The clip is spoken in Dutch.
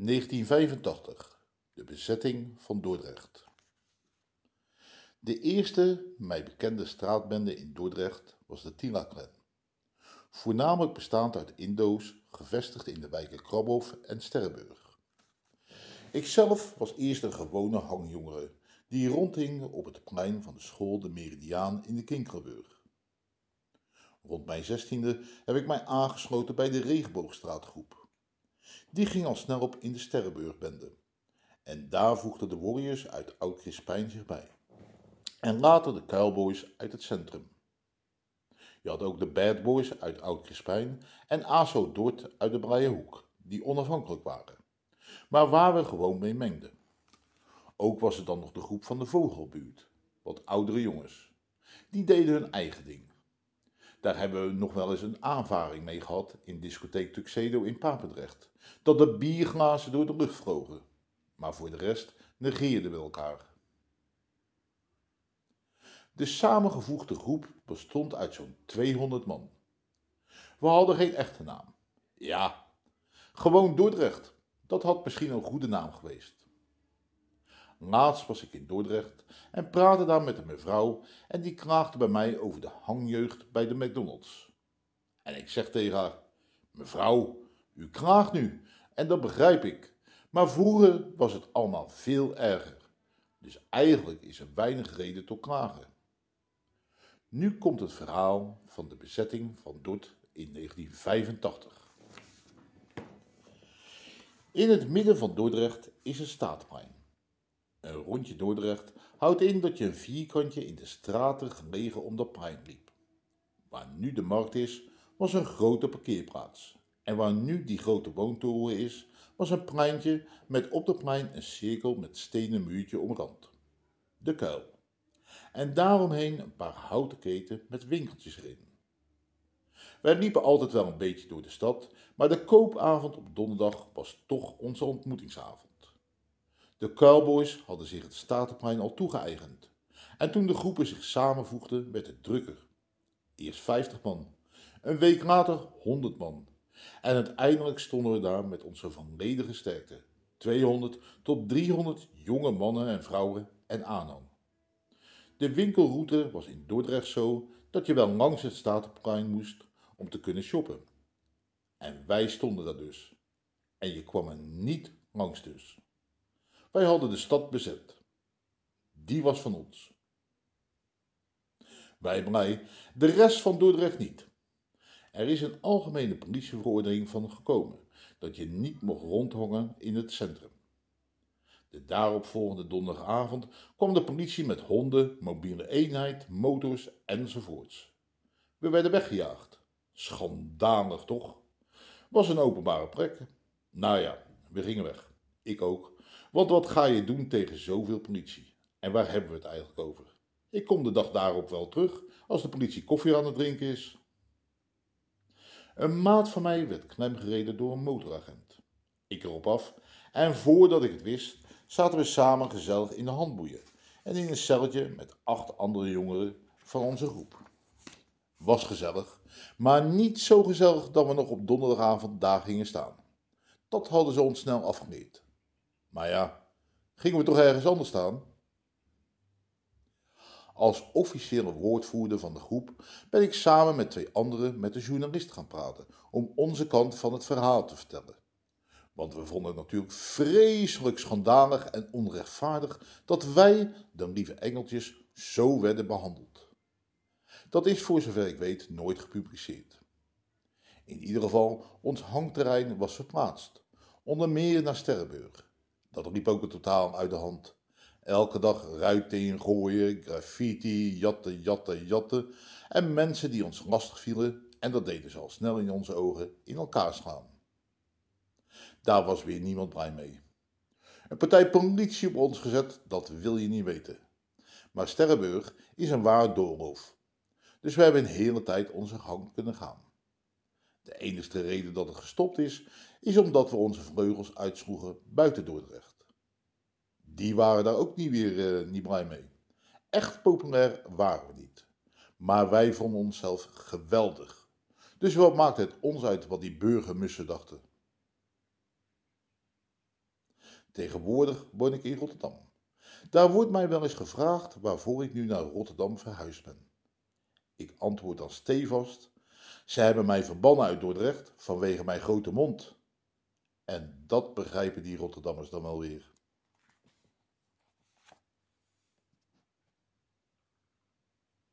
1985. De bezetting van Dordrecht. De eerste mij bekende straatbende in Dordrecht was de Tila Clan. Voornamelijk bestaand uit Indo's, gevestigd in de wijken Krabhof en Sterrenburg. Ikzelf was eerst een gewone hangjongere die rondhing op het plein van de school de Meridiaan in de Kinkelburg. Rond mijn zestiende heb ik mij aangesloten bij de Regenboogstraatgroep. Die ging al snel op in de Sterrenburgbende. En daar voegden de Warriors uit Oud-Crispijn zich bij. En later de Kuilboys uit het centrum. Je had ook de Bad Boys uit Oud-Crispijn en ASO Dort uit de Braaienhoek, die onafhankelijk waren. Maar waar we gewoon mee mengden. Ook was er dan nog de groep van de Vogelbuurt, wat oudere jongens. Die deden hun eigen ding. Daar hebben we nog wel eens een aanvaring mee gehad in discotheek Tuxedo in Papendrecht. Dat de bierglazen door de lucht vlogen. Maar voor de rest negeerden we elkaar. De samengevoegde groep bestond uit zo'n 200 man. We hadden geen echte naam. Ja, gewoon Dordrecht. Dat had misschien een goede naam geweest. Laatst was ik in Dordrecht en praatte daar met een mevrouw en die klaagde bij mij over de hangjeugd bij de McDonald's. En ik zeg tegen haar, mevrouw, u klaagt nu en dat begrijp ik, maar vroeger was het allemaal veel erger. Dus eigenlijk is er weinig reden tot klagen. Nu komt het verhaal van de bezetting van Dort in 1985. In het midden van Dordrecht is een staatplein. Een rondje Dordrecht houdt in dat je een vierkantje in de straten gelegen om dat plein liep. Waar nu de markt is, was een grote parkeerplaats. En waar nu die grote woontoren is, was een pleintje met op het plein een cirkel met stenen muurtje omrand. De kuil. En daaromheen een paar houten keten met winkeltjes erin. Wij liepen altijd wel een beetje door de stad, maar de koopavond op donderdag was toch onze ontmoetingsavond. De Cowboys hadden zich het Statenplein al toegeëigend. En toen de groepen zich samenvoegden, werd het drukker. Eerst 50 man, een week later 100 man. En uiteindelijk stonden we daar met onze volledige sterkte. 200 tot 300 jonge mannen en vrouwen en aanhang. De winkelroute was in Dordrecht zo dat je wel langs het Statenplein moest om te kunnen shoppen. En wij stonden daar dus. En je kwam er niet langs dus. Wij hadden de stad bezet. Die was van ons. Wij blij, de rest van Dordrecht niet. Er is een algemene politieverordening van gekomen dat je niet mocht rondhangen in het centrum. De daaropvolgende donderdagavond kwam de politie met honden, mobiele eenheid, motors enzovoorts. We werden weggejaagd. Schandalig toch? Was een openbare plek. Nou ja, we gingen weg. Ik ook. Want wat ga je doen tegen zoveel politie? En waar hebben we het eigenlijk over? Ik kom de dag daarop wel terug, als de politie koffie aan het drinken is. Een maat van mij werd klemgereden door een motoragent. Ik erop af en voordat ik het wist, zaten we samen gezellig in de handboeien en in een celletje met acht andere jongeren van onze groep. Was gezellig, maar niet zo gezellig dat we nog op donderdagavond daar gingen staan. Dat hadden ze ons snel afgeleerd. Maar ja, gingen we toch ergens anders staan? Als officiële woordvoerder van de groep ben ik samen met twee anderen met de journalist gaan praten om onze kant van het verhaal te vertellen. Want we vonden het natuurlijk vreselijk schandalig en onrechtvaardig dat wij, de lieve engeltjes, zo werden behandeld. Dat is voor zover ik weet nooit gepubliceerd. In ieder geval, ons hangterrein was verplaatst, onder meer naar Sterrenburg. Dat liep ook totaal uit de hand. Elke dag ruiten ingooien, graffiti, jatten, jatten, jatten. En mensen die ons lastig vielen, en dat deden ze al snel in onze ogen, in elkaar slaan. Daar was weer niemand blij mee. Een partij politie op ons gezet, dat wil je niet weten. Maar Sterrenburg is een waar doolhof. Dus we hebben een hele tijd onze gang kunnen gaan. De enige reden dat het gestopt is, is omdat we onze vleugels uitsloegen buiten Dordrecht. Die waren daar ook niet weer uh, niet blij mee. Echt populair waren we niet. Maar wij vonden onszelf geweldig. Dus wat maakt het ons uit wat die burgermussen dachten? Tegenwoordig woon ik in Rotterdam. Daar wordt mij wel eens gevraagd waarvoor ik nu naar Rotterdam verhuisd ben. Ik antwoord dan stevast, ze hebben mij verbannen uit Dordrecht vanwege mijn grote mond. En dat begrijpen die Rotterdammers dan wel weer.